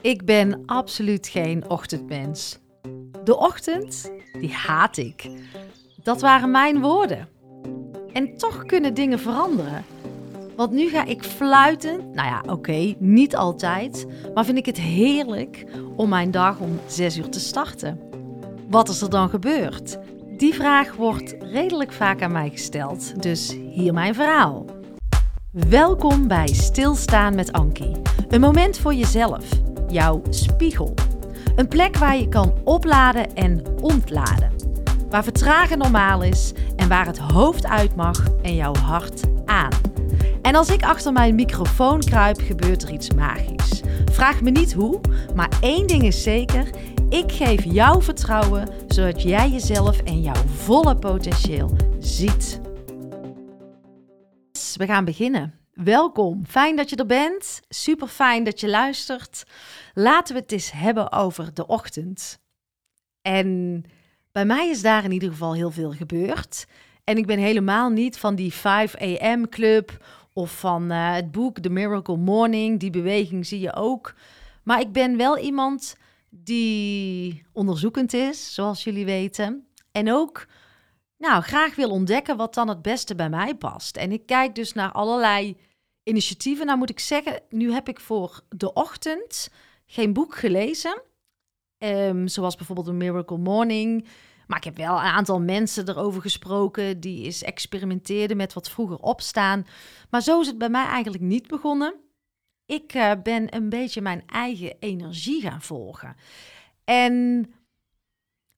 Ik ben absoluut geen ochtendmens. De ochtend, die haat ik. Dat waren mijn woorden. En toch kunnen dingen veranderen. Want nu ga ik fluiten. Nou ja, oké, niet altijd. Maar vind ik het heerlijk om mijn dag om 6 uur te starten. Wat is er dan gebeurd? Die vraag wordt redelijk vaak aan mij gesteld. Dus hier mijn verhaal. Welkom bij Stilstaan met Ankie. Een moment voor jezelf, jouw spiegel. Een plek waar je kan opladen en ontladen. Waar vertragen normaal is en waar het hoofd uit mag en jouw hart aan. En als ik achter mijn microfoon kruip, gebeurt er iets magisch. Vraag me niet hoe, maar één ding is zeker: ik geef jou vertrouwen zodat jij jezelf en jouw volle potentieel ziet. We gaan beginnen. Welkom, fijn dat je er bent. Super fijn dat je luistert. Laten we het eens hebben over de ochtend. En bij mij is daar in ieder geval heel veel gebeurd. En ik ben helemaal niet van die 5 a.m. club of van uh, het boek The Miracle Morning. Die beweging zie je ook. Maar ik ben wel iemand die onderzoekend is, zoals jullie weten. En ook nou, graag wil ontdekken wat dan het beste bij mij past. En ik kijk dus naar allerlei initiatieven. Nou moet ik zeggen, nu heb ik voor de ochtend geen boek gelezen. Um, zoals bijvoorbeeld een Miracle Morning. Maar ik heb wel een aantal mensen erover gesproken die eens experimenteerden met wat vroeger opstaan. Maar zo is het bij mij eigenlijk niet begonnen. Ik uh, ben een beetje mijn eigen energie gaan volgen. En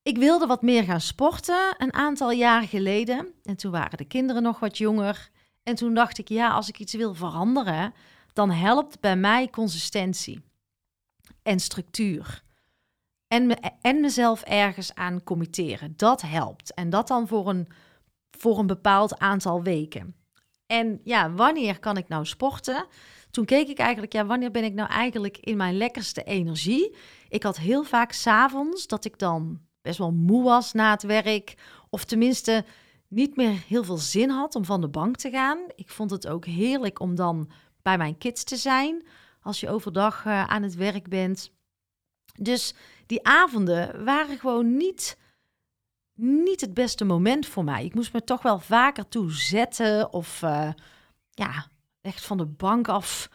ik wilde wat meer gaan sporten een aantal jaar geleden. En toen waren de kinderen nog wat jonger. En toen dacht ik, ja, als ik iets wil veranderen, dan helpt bij mij consistentie en structuur. En, en mezelf ergens aan committeren. Dat helpt. En dat dan voor een, voor een bepaald aantal weken. En ja, wanneer kan ik nou sporten? Toen keek ik eigenlijk, ja, wanneer ben ik nou eigenlijk in mijn lekkerste energie? Ik had heel vaak s'avonds dat ik dan best wel moe was na het werk. Of tenminste niet meer heel veel zin had om van de bank te gaan. Ik vond het ook heerlijk om dan bij mijn kids te zijn als je overdag uh, aan het werk bent. Dus die avonden waren gewoon niet, niet het beste moment voor mij. Ik moest me toch wel vaker toe zetten of uh, ja, echt van de bank af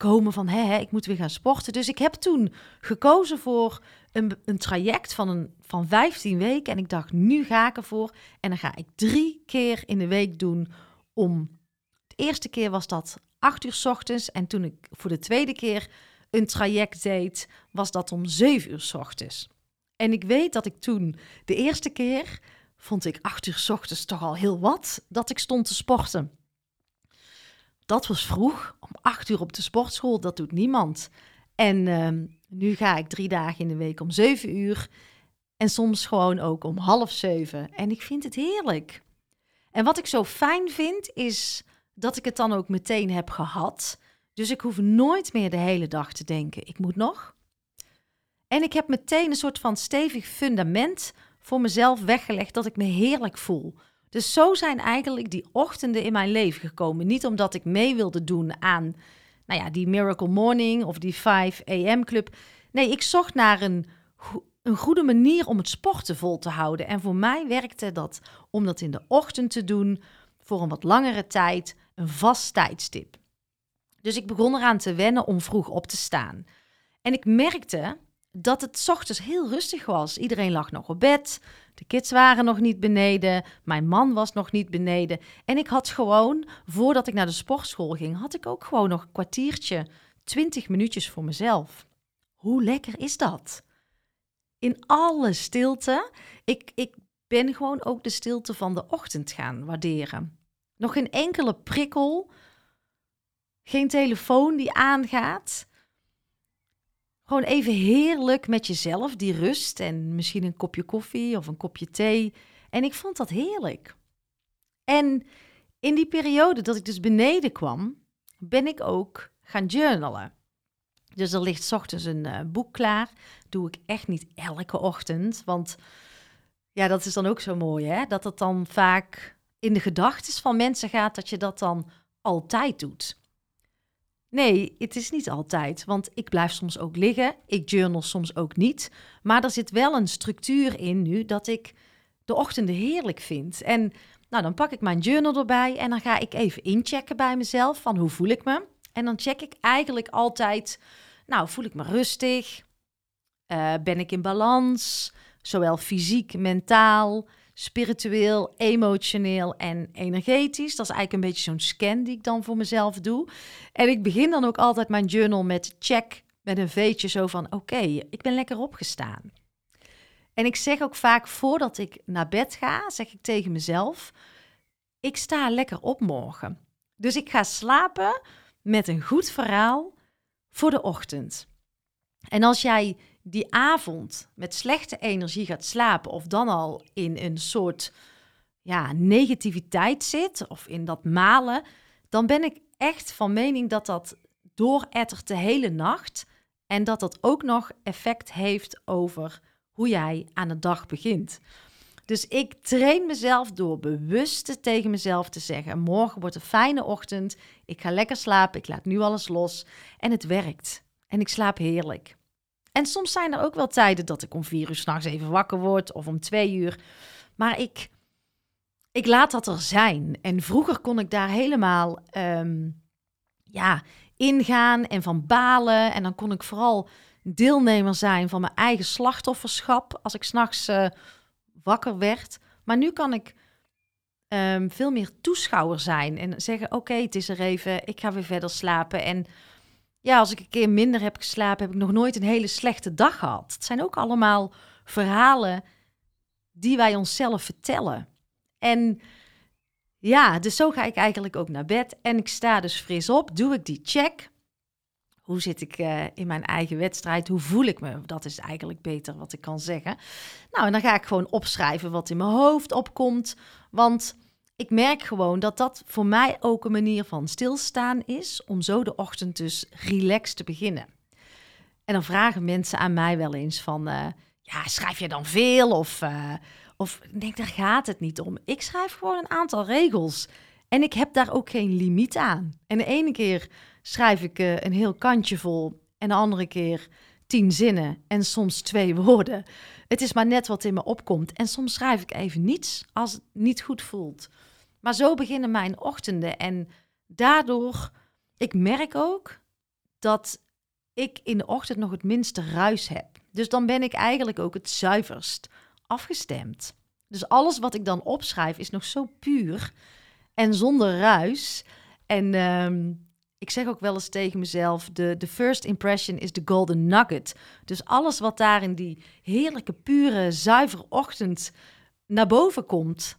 komen van hé, ik moet weer gaan sporten. Dus ik heb toen gekozen voor een, een traject van, een, van 15 weken. En ik dacht, nu ga ik ervoor. En dan ga ik drie keer in de week doen om... De eerste keer was dat acht uur s ochtends. En toen ik voor de tweede keer een traject deed, was dat om zeven uur s ochtends. En ik weet dat ik toen de eerste keer vond ik acht uur s ochtends toch al heel wat dat ik stond te sporten. Dat was vroeg, om acht uur op de sportschool, dat doet niemand. En uh, nu ga ik drie dagen in de week om zeven uur. En soms gewoon ook om half zeven. En ik vind het heerlijk. En wat ik zo fijn vind, is dat ik het dan ook meteen heb gehad. Dus ik hoef nooit meer de hele dag te denken, ik moet nog. En ik heb meteen een soort van stevig fundament voor mezelf weggelegd dat ik me heerlijk voel. Dus zo zijn eigenlijk die ochtenden in mijn leven gekomen. Niet omdat ik mee wilde doen aan nou ja, die Miracle Morning of die 5 AM Club. Nee, ik zocht naar een, een goede manier om het sporten vol te houden. En voor mij werkte dat om dat in de ochtend te doen voor een wat langere tijd, een vast tijdstip. Dus ik begon eraan te wennen om vroeg op te staan. En ik merkte dat het ochtends heel rustig was. Iedereen lag nog op bed. De kids waren nog niet beneden. Mijn man was nog niet beneden. En ik had gewoon, voordat ik naar de sportschool ging, had ik ook gewoon nog een kwartiertje, twintig minuutjes voor mezelf. Hoe lekker is dat? In alle stilte. Ik, ik ben gewoon ook de stilte van de ochtend gaan waarderen. Nog geen enkele prikkel. Geen telefoon die aangaat. Gewoon even heerlijk met jezelf, die rust en misschien een kopje koffie of een kopje thee. En ik vond dat heerlijk. En in die periode dat ik dus beneden kwam, ben ik ook gaan journalen. Dus er ligt ochtends een uh, boek klaar. Doe ik echt niet elke ochtend, want ja, dat is dan ook zo mooi, hè? Dat het dan vaak in de gedachten van mensen gaat dat je dat dan altijd doet. Nee, het is niet altijd. Want ik blijf soms ook liggen. Ik journal soms ook niet. Maar er zit wel een structuur in nu dat ik de ochtenden heerlijk vind. En nou, dan pak ik mijn journal erbij en dan ga ik even inchecken bij mezelf van hoe voel ik me. En dan check ik eigenlijk altijd, nou, voel ik me rustig? Uh, ben ik in balans? Zowel fysiek, mentaal, spiritueel, emotioneel en energetisch. Dat is eigenlijk een beetje zo'n scan die ik dan voor mezelf doe. En ik begin dan ook altijd mijn journal met check, met een veetje zo van oké, ik ben lekker opgestaan. En ik zeg ook vaak voordat ik naar bed ga, zeg ik tegen mezelf, ik sta lekker op morgen. Dus ik ga slapen met een goed verhaal voor de ochtend. En als jij die avond met slechte energie gaat slapen of dan al in een soort ja, negativiteit zit of in dat malen, dan ben ik echt van mening dat dat doorettert de hele nacht en dat dat ook nog effect heeft over hoe jij aan de dag begint. Dus ik train mezelf door bewust tegen mezelf te zeggen: morgen wordt een fijne ochtend. Ik ga lekker slapen. Ik laat nu alles los. En het werkt. En ik slaap heerlijk. En soms zijn er ook wel tijden dat ik om vier uur s'nachts even wakker word of om twee uur. Maar ik, ik laat dat er zijn. En vroeger kon ik daar helemaal um, ja, ingaan en van balen. En dan kon ik vooral deelnemer zijn van mijn eigen slachtofferschap als ik s'nachts uh, wakker werd. Maar nu kan ik um, veel meer toeschouwer zijn en zeggen: Oké, het is er even, ik ga weer verder slapen. En ja, als ik een keer minder heb geslapen, heb ik nog nooit een hele slechte dag gehad. Het zijn ook allemaal verhalen die wij onszelf vertellen. En ja, dus zo ga ik eigenlijk ook naar bed. En ik sta dus fris op, doe ik die check. Hoe zit ik uh, in mijn eigen wedstrijd? Hoe voel ik me? Dat is eigenlijk beter wat ik kan zeggen. Nou, en dan ga ik gewoon opschrijven wat in mijn hoofd opkomt. Want ik merk gewoon dat dat voor mij ook een manier van stilstaan is. Om zo de ochtend dus relaxed te beginnen. En dan vragen mensen aan mij wel eens van... Uh, ja, schrijf je dan veel? Of, uh, of denk, daar gaat het niet om. Ik schrijf gewoon een aantal regels. En ik heb daar ook geen limiet aan. En de ene keer schrijf ik uh, een heel kantje vol en de andere keer tien zinnen en soms twee woorden. Het is maar net wat in me opkomt. En soms schrijf ik even niets als het niet goed voelt. Maar zo beginnen mijn ochtenden. En daardoor, ik merk ook dat ik in de ochtend nog het minste ruis heb. Dus dan ben ik eigenlijk ook het zuiverst afgestemd. Dus alles wat ik dan opschrijf is nog zo puur en zonder ruis. En ehm, ik zeg ook wel eens tegen mezelf: de, de first impression is the golden nugget. Dus alles wat daar in die heerlijke, pure, zuivere ochtend naar boven komt,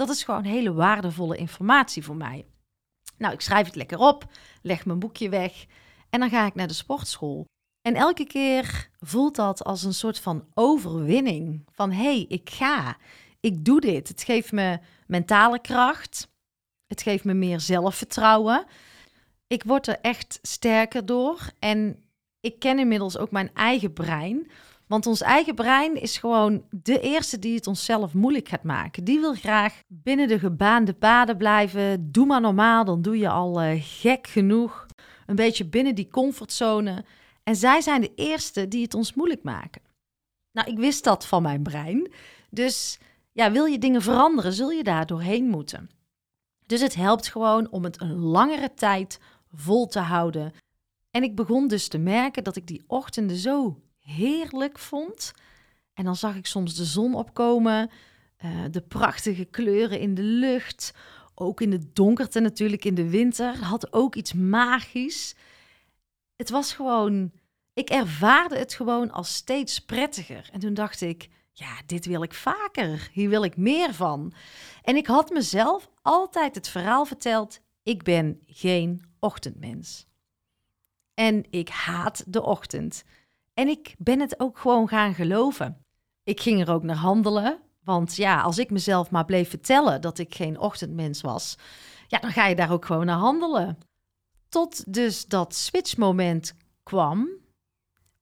dat is gewoon hele waardevolle informatie voor mij. Nou, ik schrijf het lekker op, leg mijn boekje weg en dan ga ik naar de sportschool. En elke keer voelt dat als een soort van overwinning. Van hé, hey, ik ga, ik doe dit. Het geeft me mentale kracht. Het geeft me meer zelfvertrouwen. Ik word er echt sterker door. En ik ken inmiddels ook mijn eigen brein. Want ons eigen brein is gewoon de eerste die het onszelf moeilijk gaat maken. Die wil graag binnen de gebaande paden blijven. Doe maar normaal, dan doe je al uh, gek genoeg. Een beetje binnen die comfortzone. En zij zijn de eerste die het ons moeilijk maken. Nou, ik wist dat van mijn brein. Dus ja, wil je dingen veranderen, zul je daar doorheen moeten. Dus het helpt gewoon om het een langere tijd vol te houden. En ik begon dus te merken dat ik die ochtenden zo heerlijk vond. En dan zag ik soms de zon opkomen, uh, de prachtige kleuren in de lucht, ook in de donkerte natuurlijk in de winter, had ook iets magisch. Het was gewoon, ik ervaarde het gewoon als steeds prettiger. En toen dacht ik, ja, dit wil ik vaker, hier wil ik meer van. En ik had mezelf altijd het verhaal verteld, ik ben geen ochtendmens. En ik haat de ochtend. En ik ben het ook gewoon gaan geloven. Ik ging er ook naar handelen. Want ja, als ik mezelf maar bleef vertellen dat ik geen ochtendmens was, ja, dan ga je daar ook gewoon naar handelen. Tot dus dat switchmoment kwam.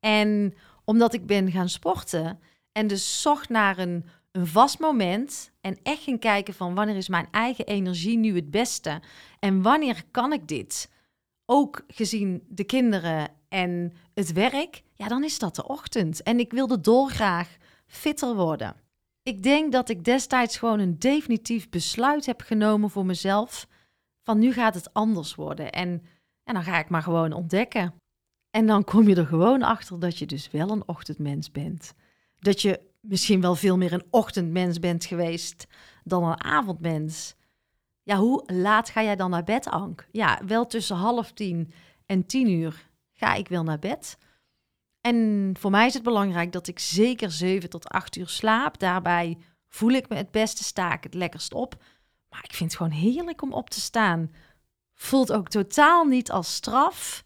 En omdat ik ben gaan sporten en dus zocht naar een, een vast moment en echt ging kijken van wanneer is mijn eigen energie nu het beste en wanneer kan ik dit ook gezien de kinderen en het werk, ja, dan is dat de ochtend. En ik wilde dolgraag fitter worden. Ik denk dat ik destijds gewoon een definitief besluit heb genomen voor mezelf. Van nu gaat het anders worden. En, en dan ga ik maar gewoon ontdekken. En dan kom je er gewoon achter dat je dus wel een ochtendmens bent. Dat je misschien wel veel meer een ochtendmens bent geweest dan een avondmens. Ja, hoe laat ga jij dan naar bed, Ank? Ja, wel tussen half tien en tien uur ga ik wel naar bed. En voor mij is het belangrijk dat ik zeker 7 tot 8 uur slaap. Daarbij voel ik me het beste, sta ik het lekkerst op. Maar ik vind het gewoon heerlijk om op te staan. Voelt ook totaal niet als straf.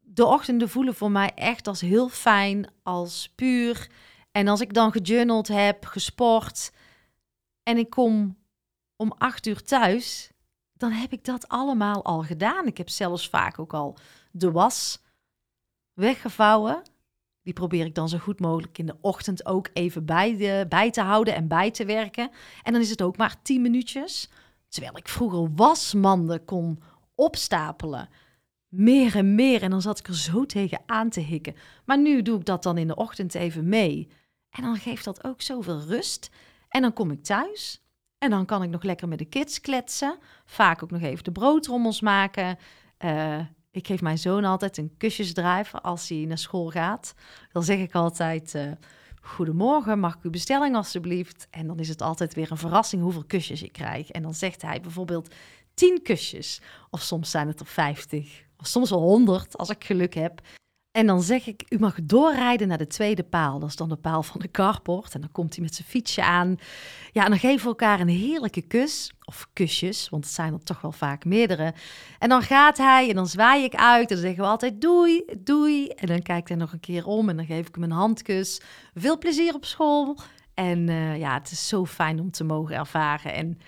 De ochtenden voelen voor mij echt als heel fijn, als puur. En als ik dan gejournald heb, gesport en ik kom om 8 uur thuis, dan heb ik dat allemaal al gedaan. Ik heb zelfs vaak ook al de was weggevouwen. Die probeer ik dan zo goed mogelijk in de ochtend ook even bij, de, bij te houden en bij te werken. En dan is het ook maar 10 minuutjes. Terwijl ik vroeger wasmanden kon opstapelen. Meer en meer. En dan zat ik er zo tegen aan te hikken. Maar nu doe ik dat dan in de ochtend even mee. En dan geeft dat ook zoveel rust. En dan kom ik thuis. En dan kan ik nog lekker met de kids kletsen. Vaak ook nog even de broodrommels maken. Uh, ik geef mijn zoon altijd een kusjesdrijf als hij naar school gaat. Dan zeg ik altijd: uh, Goedemorgen, mag ik uw bestelling alstublieft? En dan is het altijd weer een verrassing hoeveel kusjes ik krijg. En dan zegt hij bijvoorbeeld 10 kusjes. Of soms zijn het er 50. Of soms wel 100 als ik geluk heb. En dan zeg ik, u mag doorrijden naar de tweede paal. Dat is dan de paal van de carport. En dan komt hij met zijn fietsje aan. Ja, en dan geven we elkaar een heerlijke kus. Of kusjes, want het zijn er toch wel vaak meerdere. En dan gaat hij en dan zwaai ik uit. En dan zeggen we altijd doei, doei. En dan kijkt hij nog een keer om en dan geef ik hem een handkus. Veel plezier op school. En uh, ja, het is zo fijn om te mogen ervaren. En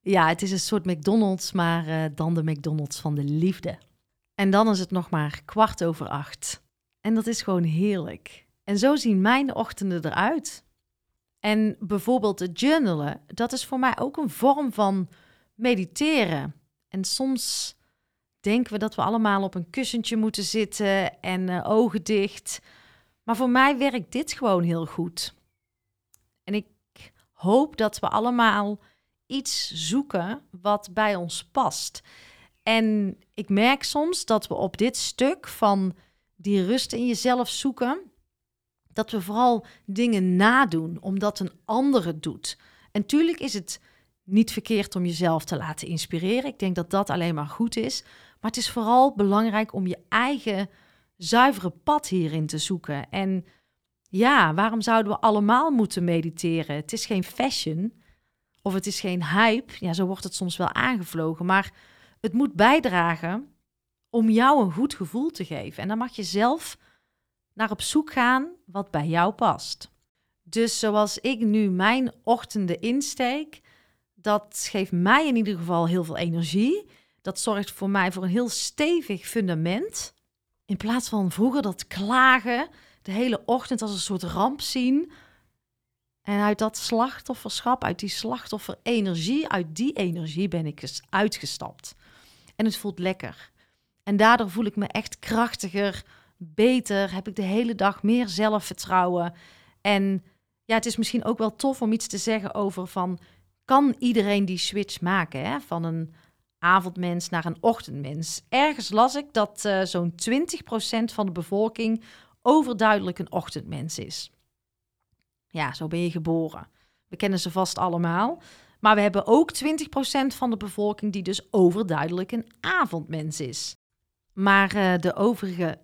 ja, het is een soort McDonald's, maar uh, dan de McDonald's van de liefde. En dan is het nog maar kwart over acht. En dat is gewoon heerlijk. En zo zien mijn ochtenden eruit. En bijvoorbeeld het journalen, dat is voor mij ook een vorm van mediteren. En soms denken we dat we allemaal op een kussentje moeten zitten en uh, ogen dicht. Maar voor mij werkt dit gewoon heel goed. En ik hoop dat we allemaal iets zoeken wat bij ons past. En ik merk soms dat we op dit stuk van die rust in jezelf zoeken, dat we vooral dingen nadoen omdat een ander het doet. En tuurlijk is het niet verkeerd om jezelf te laten inspireren. Ik denk dat dat alleen maar goed is. Maar het is vooral belangrijk om je eigen zuivere pad hierin te zoeken. En ja, waarom zouden we allemaal moeten mediteren? Het is geen fashion of het is geen hype. Ja, zo wordt het soms wel aangevlogen. Maar het moet bijdragen om jou een goed gevoel te geven. En dan mag je zelf naar op zoek gaan wat bij jou past. Dus zoals ik nu mijn ochtenden insteek, dat geeft mij in ieder geval heel veel energie. Dat zorgt voor mij voor een heel stevig fundament. In plaats van vroeger dat klagen, de hele ochtend als een soort ramp zien. En uit dat slachtofferschap, uit die slachtofferenergie, uit die energie ben ik eens uitgestapt. En het voelt lekker. En daardoor voel ik me echt krachtiger, beter, heb ik de hele dag meer zelfvertrouwen. En ja, het is misschien ook wel tof om iets te zeggen over van, kan iedereen die switch maken hè? van een avondmens naar een ochtendmens? Ergens las ik dat uh, zo'n 20% van de bevolking overduidelijk een ochtendmens is. Ja, zo ben je geboren. We kennen ze vast allemaal. Maar we hebben ook 20% van de bevolking die dus overduidelijk een avondmens is. Maar uh, de overige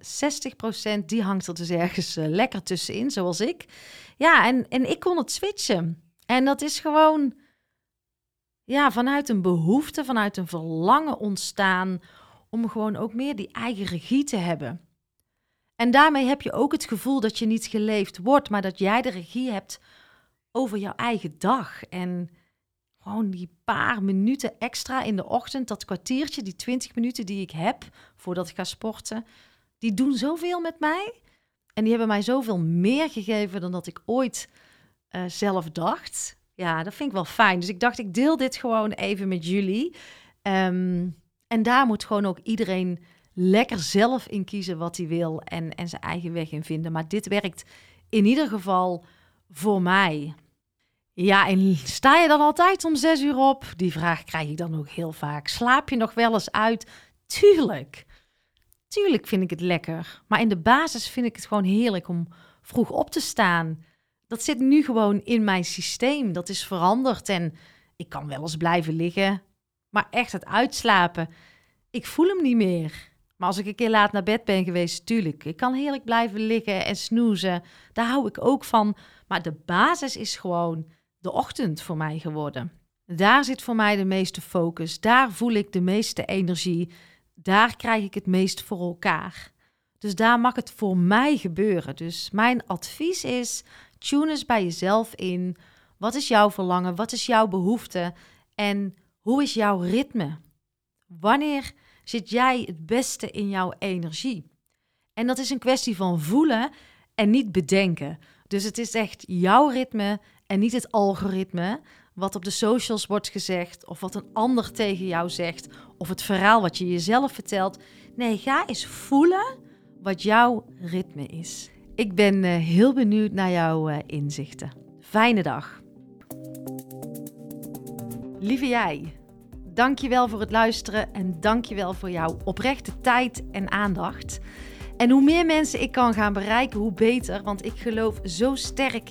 60% die hangt er dus ergens uh, lekker tussenin, zoals ik. Ja, en, en ik kon het switchen. En dat is gewoon ja, vanuit een behoefte, vanuit een verlangen ontstaan om gewoon ook meer die eigen regie te hebben. En daarmee heb je ook het gevoel dat je niet geleefd wordt, maar dat jij de regie hebt over jouw eigen dag. En gewoon die paar minuten extra in de ochtend, dat kwartiertje, die 20 minuten die ik heb voordat ik ga sporten, die doen zoveel met mij. En die hebben mij zoveel meer gegeven dan dat ik ooit uh, zelf dacht. Ja, dat vind ik wel fijn. Dus ik dacht, ik deel dit gewoon even met jullie. Um, en daar moet gewoon ook iedereen lekker zelf in kiezen wat hij wil en, en zijn eigen weg in vinden. Maar dit werkt in ieder geval voor mij. Ja, en sta je dan altijd om zes uur op? Die vraag krijg ik dan ook heel vaak. Slaap je nog wel eens uit? Tuurlijk. Tuurlijk vind ik het lekker. Maar in de basis vind ik het gewoon heerlijk om vroeg op te staan. Dat zit nu gewoon in mijn systeem. Dat is veranderd. En ik kan wel eens blijven liggen. Maar echt het uitslapen, ik voel hem niet meer. Maar als ik een keer laat naar bed ben geweest, tuurlijk. Ik kan heerlijk blijven liggen en snoezen. Daar hou ik ook van. Maar de basis is gewoon de ochtend voor mij geworden. Daar zit voor mij de meeste focus. Daar voel ik de meeste energie. Daar krijg ik het meest voor elkaar. Dus daar mag het voor mij gebeuren. Dus mijn advies is: tune eens bij jezelf in. Wat is jouw verlangen? Wat is jouw behoefte? En hoe is jouw ritme? Wanneer zit jij het beste in jouw energie? En dat is een kwestie van voelen en niet bedenken. Dus het is echt jouw ritme en niet het algoritme wat op de socials wordt gezegd of wat een ander tegen jou zegt of het verhaal wat je jezelf vertelt. Nee, ga eens voelen wat jouw ritme is. Ik ben eh, heel benieuwd naar jouw uh, inzichten. Fijne dag. Lieve jij, dankjewel voor het luisteren en dankjewel voor jouw oprechte tijd en aandacht. En hoe meer mensen ik kan gaan bereiken, hoe beter, want ik geloof zo sterk